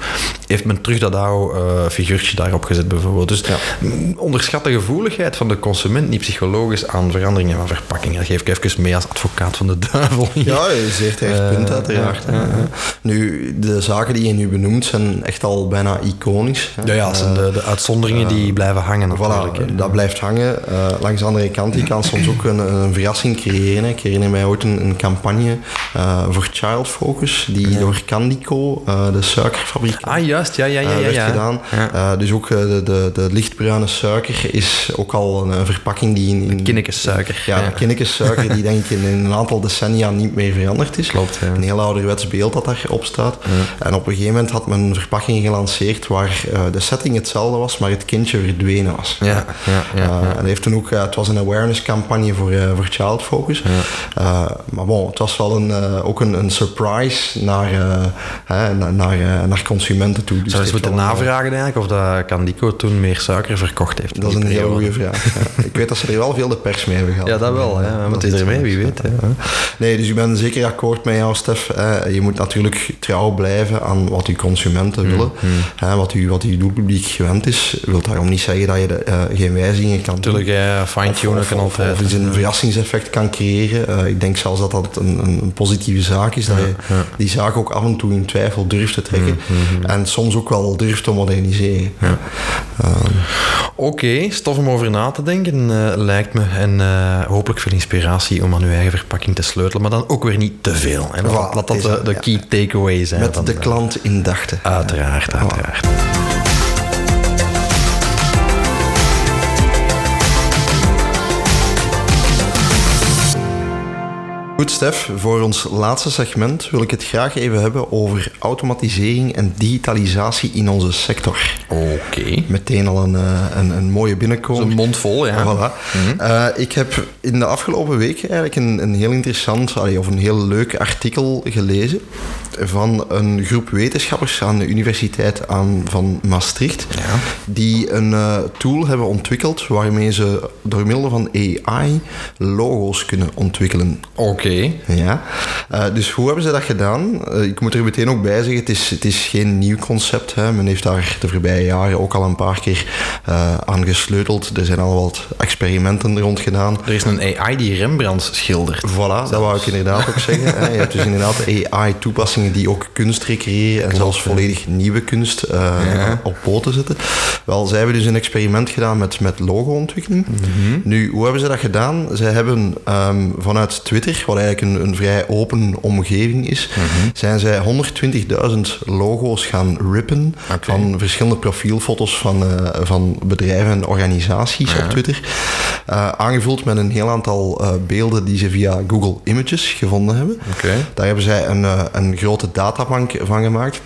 heeft men terug dat oude eh, figuurtje daarop gezet bijvoorbeeld. Dus mm, onderschat de gevoeligheid van de consument niet psychologisch aan veranderingen van verpakkingen. Dat geef ik even mee als advocaat van de duivel. hier. Ja, je terecht punt Eh, uiteraard. ja, hè. Nu, de zaken die je nu benoemt zijn echt al bijna iconisch. hè. Ja, ja, zijn de, de uitzonderingen die blijven hangen natuurlijk. hè. Voilà, dat blijft hangen. Eh, langs de andere kant, die kan soms ook een, een verrassing creëren. Ik herinner mij ooit een, een campagne eh, voor Child Focus, die door Candico, eh, de suikerfabriek, Ah, juist, ja, ja, ja. eh, ja, werd ja. gedaan. Ja. Eh, dus ook eh, de, de, de lichtbruine suiker is ook al een, verpakking die in... in Kinnekessuiker. Ja, de kinnekessuiker die denk ik in, in een aantal decennia niet meer veranderd is. Klopt, ja. Een heel ouderwets beeld dat daarop staat. En op een gegeven moment had men een verpakking gelanceerd waar de setting hetzelfde was, maar het kindje verdwenen was. Ja, ja, ja, ja. En heeft toen ook, het was een awareness campagne voor, voor Child Focus. Maar bon, het was wel een, ook een, een surprise naar, hè, naar, naar, eh, naar consumenten toe. Dus Zou heeft moeten eh, navragen eigenlijk of dat Candico toen meer suiker verkocht heeft. Dat is een heel periode. goede vraag. ja. Ik weet dat ze er wel veel de pers mee hebben gehad. Ja, dat wel. Hè. Dat Wat is er wie weet. Nee, dus ik ben zeker akkoord met jou, Stef. Je moet natuurlijk trouw blijven aan wat je consumenten Mm, willen. Hè, wat, je, wat je doelpubliek gewend is. wil daarom niet zeggen dat je de, eh, geen wijzigingen kan doen. Natuurlijk, ja, fine-tunen Of- kan of- altijd. Of iets een verrassingseffect kan creëren. Ik denk zelfs dat dat een, een, een positieve zaak is. Dat je die zaak ook af en toe in twijfel durft te trekken. Mm, En soms ook wel durft te moderniseren. Ehm, Oké, stof om over na te denken, eh, lijkt me. En eh, hopelijk veel inspiratie om aan uw eigen verpakking te sleutelen. Maar dan ook weer niet te veel. Hè. Laat, Voilà, dat de, dat, de ja. key takeaway zijn. met de klant in dachten. Uiteraard, uiteraard. Goed, Stef, voor ons laatste segment wil ik het graag even hebben over automatisering en digitalisatie in onze sector. Oké. Meteen al een, eh, een, een mooie binnenkomen. Zo'n mond vol, ja. Voilà. Eh, ik heb in de afgelopen weken eigenlijk een, een heel interessant, allee, of een heel leuk artikel gelezen van een groep wetenschappers aan de Universiteit aan, van Maastricht, die een eh, tool hebben ontwikkeld waarmee ze door middel van AI logo's kunnen ontwikkelen. Oké. Oké. Ja. Uh, dus hoe hebben ze dat gedaan? Uh, ik moet er meteen ook bij zeggen, het is, het is geen nieuw concept. Hè. Men heeft daar de voorbije jaren ook al een paar keer uh, aan gesleuteld. Er zijn al wat experimenten rond gedaan. Er is een AI die Rembrandt schildert. Voilà, zelfs. dat wou ik inderdaad ook zeggen. Hè. Je hebt dus inderdaad AI-toepassingen die ook kunst recreëren en Klopt, zelfs volledig nieuwe kunst ja. op poten zetten. Wel, zij hebben dus een experiment gedaan met, met logo-ontwikkeling. Mm -hmm. Nu, hoe hebben ze dat gedaan? Zij hebben um, vanuit Twitter, wat eigenlijk een, een vrij open omgeving is, mm -hmm. zijn zij 120.000 logo's gaan rippen okay. van verschillende profielfoto's van, uh, van bedrijven en organisaties ja. op Twitter. Uh, aangevuld met een heel aantal uh, beelden die ze via Google Images gevonden hebben. Okay. Daar hebben zij een, een grote databank van gemaakt.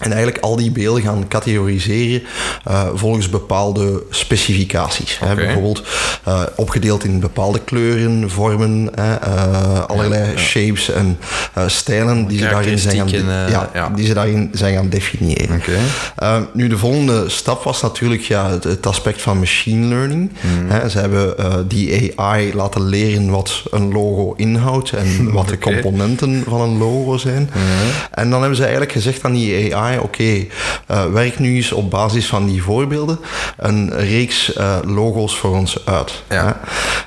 En eigenlijk al die beelden gaan categoriseren uh, volgens bepaalde specificaties. Okay. Hè, bijvoorbeeld uh, opgedeeld in bepaalde kleuren, vormen, uh, allerlei ja, ja. shapes en stijlen die ze, daarin zijn gaan, en, ja, die ze daarin zijn gaan definiëren. Okay. nu, de volgende stap was natuurlijk ja, het, het aspect van machine learning. Mm. Hè, ze hebben die AI laten leren wat een logo inhoudt en wat de componenten van een logo zijn. Mhm. En dan hebben ze eigenlijk gezegd aan die AI oké, okay, uh, werk nu eens op basis van die voorbeelden een reeks uh, logo's voor ons uit. Ja.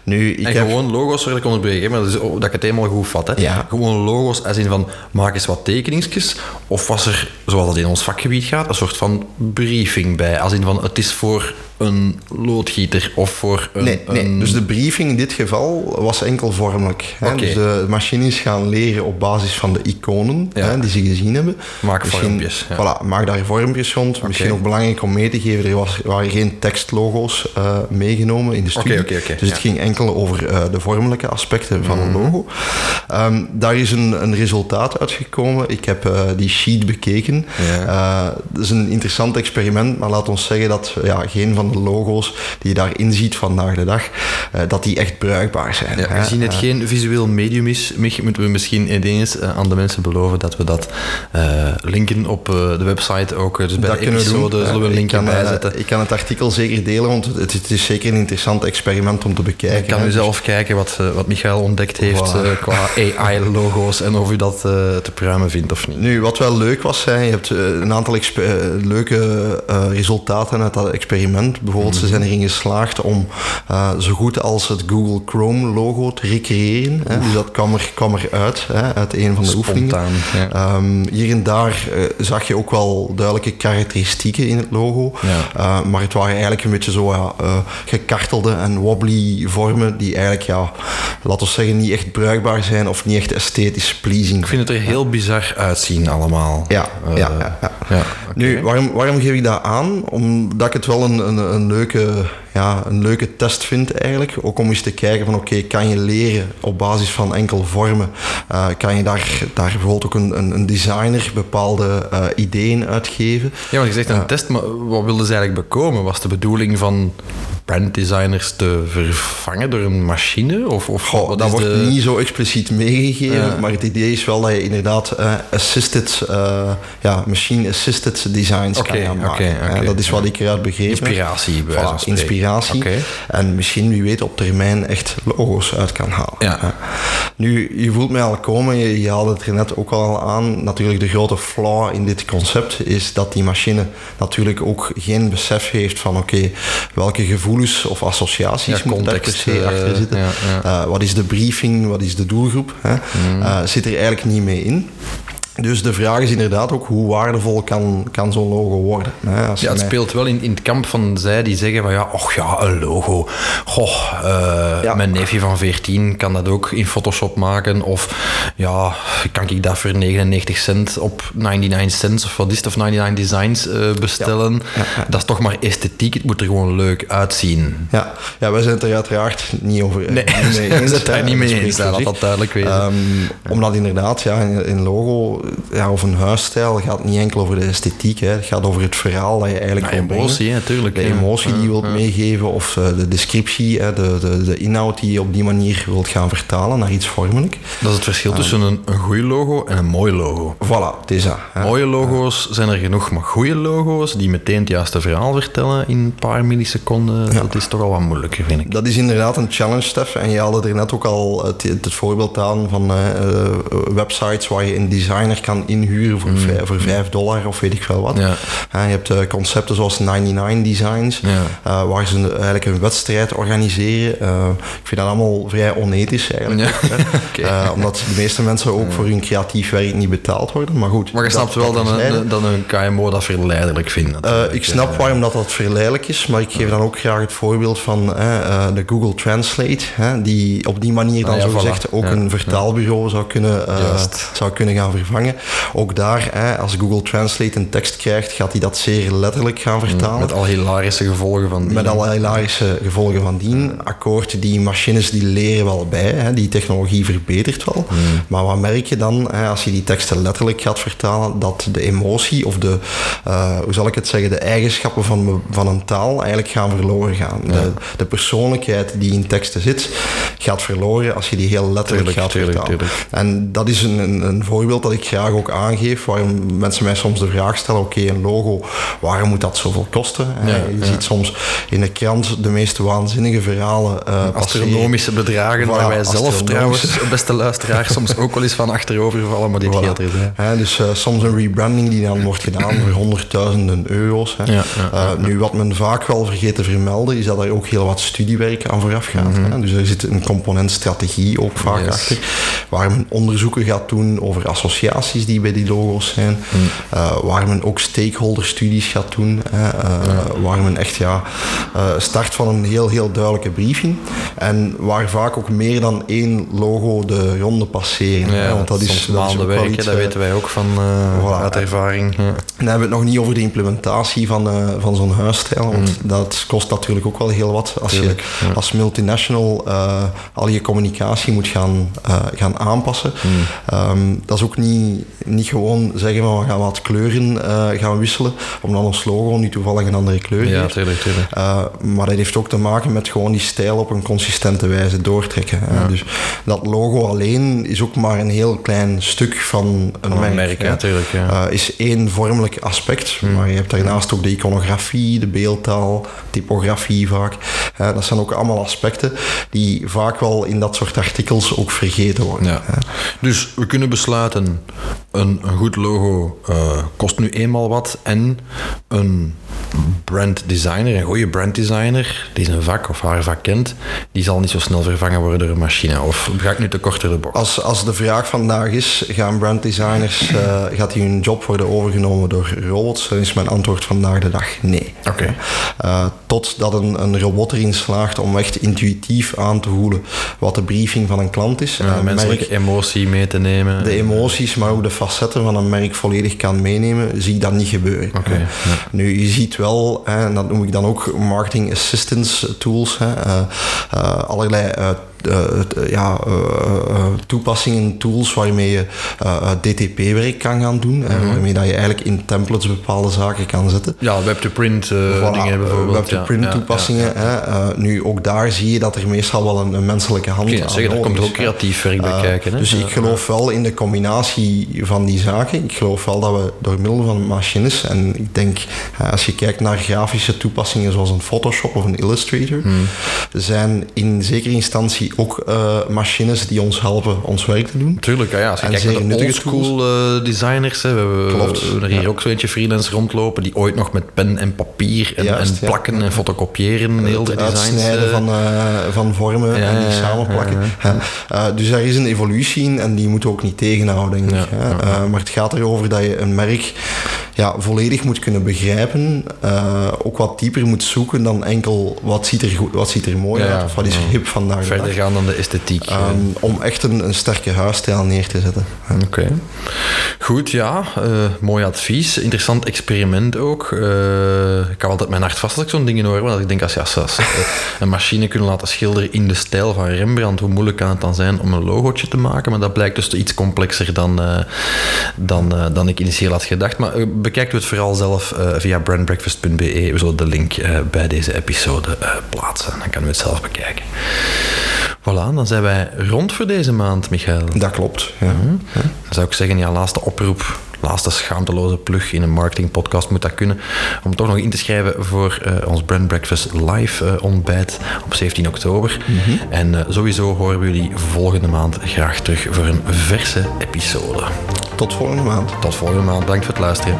Nu, ik en heb... gewoon logo's, sorry dat ik onderbreek, maar dat, is, dat ik het helemaal goed vat. Hè? Ja. Gewoon logo's als in van, maak eens wat tekeningsjes. Of was er, zoals dat in ons vakgebied gaat, een soort van briefing bij. Als in van, het is voor een loodgieter of voor een... Nee, nee. een... dus de briefing in dit geval was enkel vormelijk. Hè? Dus de machines gaan leren op basis van de iconen Ja. hè, die ze gezien hebben. Maak Misschien- vormpjes, ja. Voilà, maak daar vormpjes rond. Misschien ook belangrijk om mee te geven, er was, waren geen tekstlogo's eh, meegenomen in de studie. oké, oké, dus het ja. Mhm. ging enkel over eh, de vormelijke aspecten van een logo. Ehm, daar is een, een resultaat uitgekomen. Ik heb eh, die sheet bekeken. Dat is een interessant experiment, maar laat ons zeggen dat ja, geen van de logo's die je daarin ziet vandaag de dag, eh, dat die echt bruikbaar zijn. Ja, gezien het Eh, geen visueel medium is, moeten we misschien ineens eh, aan de mensen beloven dat we dat linken op de website ook. Dus bij dat de we episode doen. zullen we een kan, eh, bijzetten. Ik kan het artikel zeker delen, want het, het is zeker een interessant experiment om te bekijken. Je kan hè. u zelf kijken wat, wat Michael ontdekt heeft qua AI-logo's en of u dat te pruimen vindt of niet. Nu, wat wel leuk was, hè, je hebt een aantal leuke resultaten uit dat experiment. Bijvoorbeeld, ze zijn erin geslaagd om eh, zo goed als het Google Chrome-logo te recreëren. Hè. Dus dat kwam er, kwam er uit, hè, uit een van de oefeningen. Ja. Ehm, hier en daar eh, zag je ook wel duidelijke karakteristieken in het logo. Ja. Eh, maar het waren eigenlijk een beetje zo gekartelde en wobbly vormen die eigenlijk, ja, laten we zeggen, niet echt bruikbaar zijn of niet echt esthetisch pleasing. Ik vind het er heel bizar uitzien allemaal. Ja, ja, ja. Nu, waarom, waarom geef ik dat aan? Omdat ik het wel een, een, een, leuke, ja, een leuke test vind eigenlijk. Ook om eens te kijken van oké, kan je leren op basis van enkel vormen? Eh, kan je daar, daar bijvoorbeeld ook een, een, een designer bepaalde eh, ideeën uitgeven? Ja, want je zegt een test, maar wat wilden ze eigenlijk bekomen? Was de bedoeling van branddesigners te vervangen door een machine? Of, of Goh, dat wordt de... niet zo expliciet meegegeven, Ja. maar het idee is wel dat je inderdaad eh, assisted, eh, ja, machine-assisted designs kan gaan maken. oké, Eh, dat is wat ik eruit begrepen heb. Inspiratie, bij Voilà, inspiratie. En misschien, wie weet, op termijn echt logo's uit kan halen. Ja. Nu, je voelt mij al komen, je, je haalde het er net ook al aan. Natuurlijk, de grote flaw in dit concept is dat die machine natuurlijk ook geen besef heeft van oké, welke of associaties Ja, moeten daar per se eh, achter zitten. ja, ja. Eh, wat is de briefing, wat is de doelgroep? Hè? Mm. Eh, zit er eigenlijk niet mee in. Dus de vraag is inderdaad ook hoe waardevol kan, kan zo'n logo worden. Hè? Als Ja, het mij- speelt wel in, in het kamp van zij die zeggen van ja, och ja, een logo. Goh, eh, Ja. mijn neefje van 14 kan dat ook in Photoshop maken. Of ja, kan ik dat voor 99 cent op 99 cents of wat is het, of 99 designs eh, bestellen. Dat is toch maar esthetiek, het moet er gewoon leuk uitzien. Ja, ja, wij zijn het er uiteraard niet over Nee, niet mee we zijn eens, het daar niet mee Dat eens, laat dat duidelijk wezen. Ehm, omdat inderdaad, ja, in, in logo ja, of een huisstijl gaat niet enkel over de esthetiek. Hè. Het gaat over het verhaal dat je eigenlijk wil emotie, hè, tuurlijk, De ja. emotie die je wilt ja. meegeven of eh, de descriptie, hè, de, de, de inhoud die je op die manier wilt gaan vertalen naar iets vormelijk. Dat is het verschil tussen een, een goed logo en een mooi logo. Voilà, het is dat. hè. Mooie logo's zijn er genoeg, maar goede logo's die meteen het juiste verhaal vertellen in een paar milliseconden, dat is toch al wat moeilijker, vind ik. Dat is inderdaad een challenge, Stef. En je haalde er net ook al het, het voorbeeld aan van eh, eh, websites waar je een designer kan inhuren voor, vijf, voor 5 dollar of weet ik veel wat. Mm. Ja. Je hebt eh, concepten zoals 99 Designs, Ja. eh, waar ze eigenlijk een wedstrijd organiseren. Eh, ik vind dat allemaal vrij onethisch eigenlijk. Omdat de meeste mensen ook voor hun creatief werk niet betaald worden. Maar goed. Maar je dat- snapt wel dat een, dat een KMO dat verleidelijk vindt. Ik snap waarom dat, dat verleidelijk is, maar ik geef dan ook graag het voorbeeld van de Google Translate, hè, die op die manier dan Ah, ja, zo voilà. gezegd ook Ja, een vertaalbureau zou, kunnen, zou kunnen gaan vervangen. Ook daar, hè, als Google Translate een tekst krijgt, gaat hij dat zeer letterlijk gaan vertalen. Met al hilarische gevolgen van die. Met alle hilarische gevolgen van dien. Akkoord, die machines die leren wel bij. Hè. Die technologie verbetert wel. Maar wat merk je dan, hè, als je die teksten letterlijk gaat vertalen, dat de emotie of de, eh, hoe zal ik het zeggen, de eigenschappen van, van een taal eigenlijk gaan verloren gaan. De, de persoonlijkheid die in teksten zit, gaat verloren als je die heel letterlijk Tuurlijk, gaat tuurlijk, vertalen. tuurlijk. En dat is een, een, een voorbeeld dat ik graag ook aangeef, waarom mensen mij soms de vraag stellen, oké, een logo, waarom moet dat zoveel kosten? Ja, je ja. ziet soms in de krant de meest waanzinnige verhalen eh passeren. Astronomische bedragen, Voilà, waar wij zelf trouwens, beste luisteraars, soms ook wel eens van achterover vallen, maar dit Voilà. geldt er. hè. Dus eh, soms een rebranding die dan wordt gedaan voor honderdduizenden euro's. Hè. Eh, nu, wat men vaak wel vergeet te vermelden, is dat er ook heel wat studiewerk aan vooraf gaat. hè. Dus er zit een component strategie ook vaak Mhm. Yes. achter, waar men onderzoeken gaat doen over die bij die logo's zijn, Mhm. eh, waar men ook stakeholder studies gaat doen, hè, eh, waar men echt ja, eh, start van een heel, heel duidelijke briefing en waar vaak ook meer dan één logo de ronde passeren. hè, Ja, want dat is, dat is werken, iets, dat weten wij ook van voilà. uit ervaring. Ja. en dan hebben we het nog niet over de implementatie van, van zo'n huisstijl, want dat kost natuurlijk ook wel heel wat. Als. Tuurlijk, je als multinational al je communicatie moet gaan, gaan aanpassen. Mm. Ehm, dat is ook niet, niet gewoon zeggen van we gaan wat kleuren eh, gaan wisselen, omdat ons logo nu toevallig een andere kleur Ja, heeft. tuurlijk, tuurlijk. Eh, maar dat heeft ook te maken met gewoon die stijl op een consistente wijze doortrekken. hè. Dus dat logo alleen is ook maar een heel klein stuk van een Van een merk. merk, hè. ja, tuurlijk, ja. Hmm. Eh, is één vormelijk aspect, maar je hebt daarnaast ook de iconografie, de beeldtaal, typografie vaak. Dat zijn ook allemaal aspecten die vaak wel in dat soort artikels ook vergeten worden. Ja. Dus we kunnen besluiten, een, een goed logo eh, kost nu eenmaal wat en een brand designer, een goede brand designer, die zijn vak of haar vak kent, die zal niet zo snel vervangen worden door een machine. Of ga ik nu te kort door de bocht? Als, als de vraag vandaag is, gaan branddesigners, eh gaat die hun job worden overgenomen door robots? Dan is mijn antwoord vandaag de dag nee. Oké. Eh, totdat een, een robot erin slaagt om echt intuïtief aan te voelen wat de briefing van een klant is. Ja, menselijke emotie mee te nemen. de emoties, maar ook de facetten van een merk volledig kan meenemen, zie ik dat niet gebeuren. Ja. Nu, je ziet wel, hè, en dat noem ik dan ook marketing assistance tools, hè, eh, eh, allerlei eh, eh, ja, eh, toepassingen, tools waarmee je DTP-werk kan gaan doen, Mhm. waarmee dat je eigenlijk in templates bepaalde zaken kan zetten. Ja, web-to-print Voilà, dingen bijvoorbeeld. Web-to-print ja, toepassingen. Hè, nu, ook daar zie je dat er meestal wel een, een menselijke hand aan zeggen, daar komt ook creatief werk bij kijken. Hè? Dus ik geloof wel in de combinatie van die zaken. Ik geloof wel dat we door middel van machines, en ik denk als je kijkt naar grafische toepassingen zoals een Photoshop of een Illustrator, Hmm. zijn in zekere instantie ook uh, machines die ons helpen ons werk te doen. Tuurlijk, ja, als je En kijkt naar de nuttige oldschool uh, designers, hè, we Klopt, we hebben er hier ook zo eentje freelance rondlopen die ooit nog met pen en papier en, Juist, en ja. plakken en fotocopiëren heel de designs. uitsnijden eh, van, van vormen Ja, en die samenplakken. dus daar is een evolutie in en die moeten we ook niet tegenhouden, denk ik. Maar het gaat erover dat je een merk ja, volledig moet kunnen begrijpen. eh, ook wat dieper moet zoeken dan enkel wat ziet er, goed, wat ziet er mooi Ja, uit. Of wat is hip vandaag de Verder dag. gaan dan de esthetiek. eh. Ehm, om echt een, een sterke huisstijl neer te zetten. Oké. Goed, ja. eh, mooi advies. Interessant experiment ook. Eh, ik hou altijd mijn hart vast als ik zo'n dingen hoor. Want ik denk, als je als, als, eh, een machine kunnen laten schilderen in de stijl van Rembrandt, hoe moeilijk kan het dan zijn om een logootje te maken? Maar dat blijkt dus iets complexer dan, eh, dan, eh, dan ik initieel had gedacht. Maar eh, bekijkt u het vooral zelf eh, via brandbreakfast.be. We zullen de link eh, bij deze episode eh, plaatsen. Dan kan u het zelf bekijken. Voilà, dan zijn wij rond voor deze maand, Michael. Dat klopt. Ja. Dan zou ik zeggen, ja, laatste oproep, laatste schaamteloze plug in een marketingpodcast moet dat kunnen. Om toch nog in te schrijven voor ons Brand Breakfast live ontbijt op 17 oktober. En eh, sowieso horen we jullie volgende maand graag terug voor een verse episode. Tot volgende maand. Tot volgende maand. Bedankt voor het luisteren.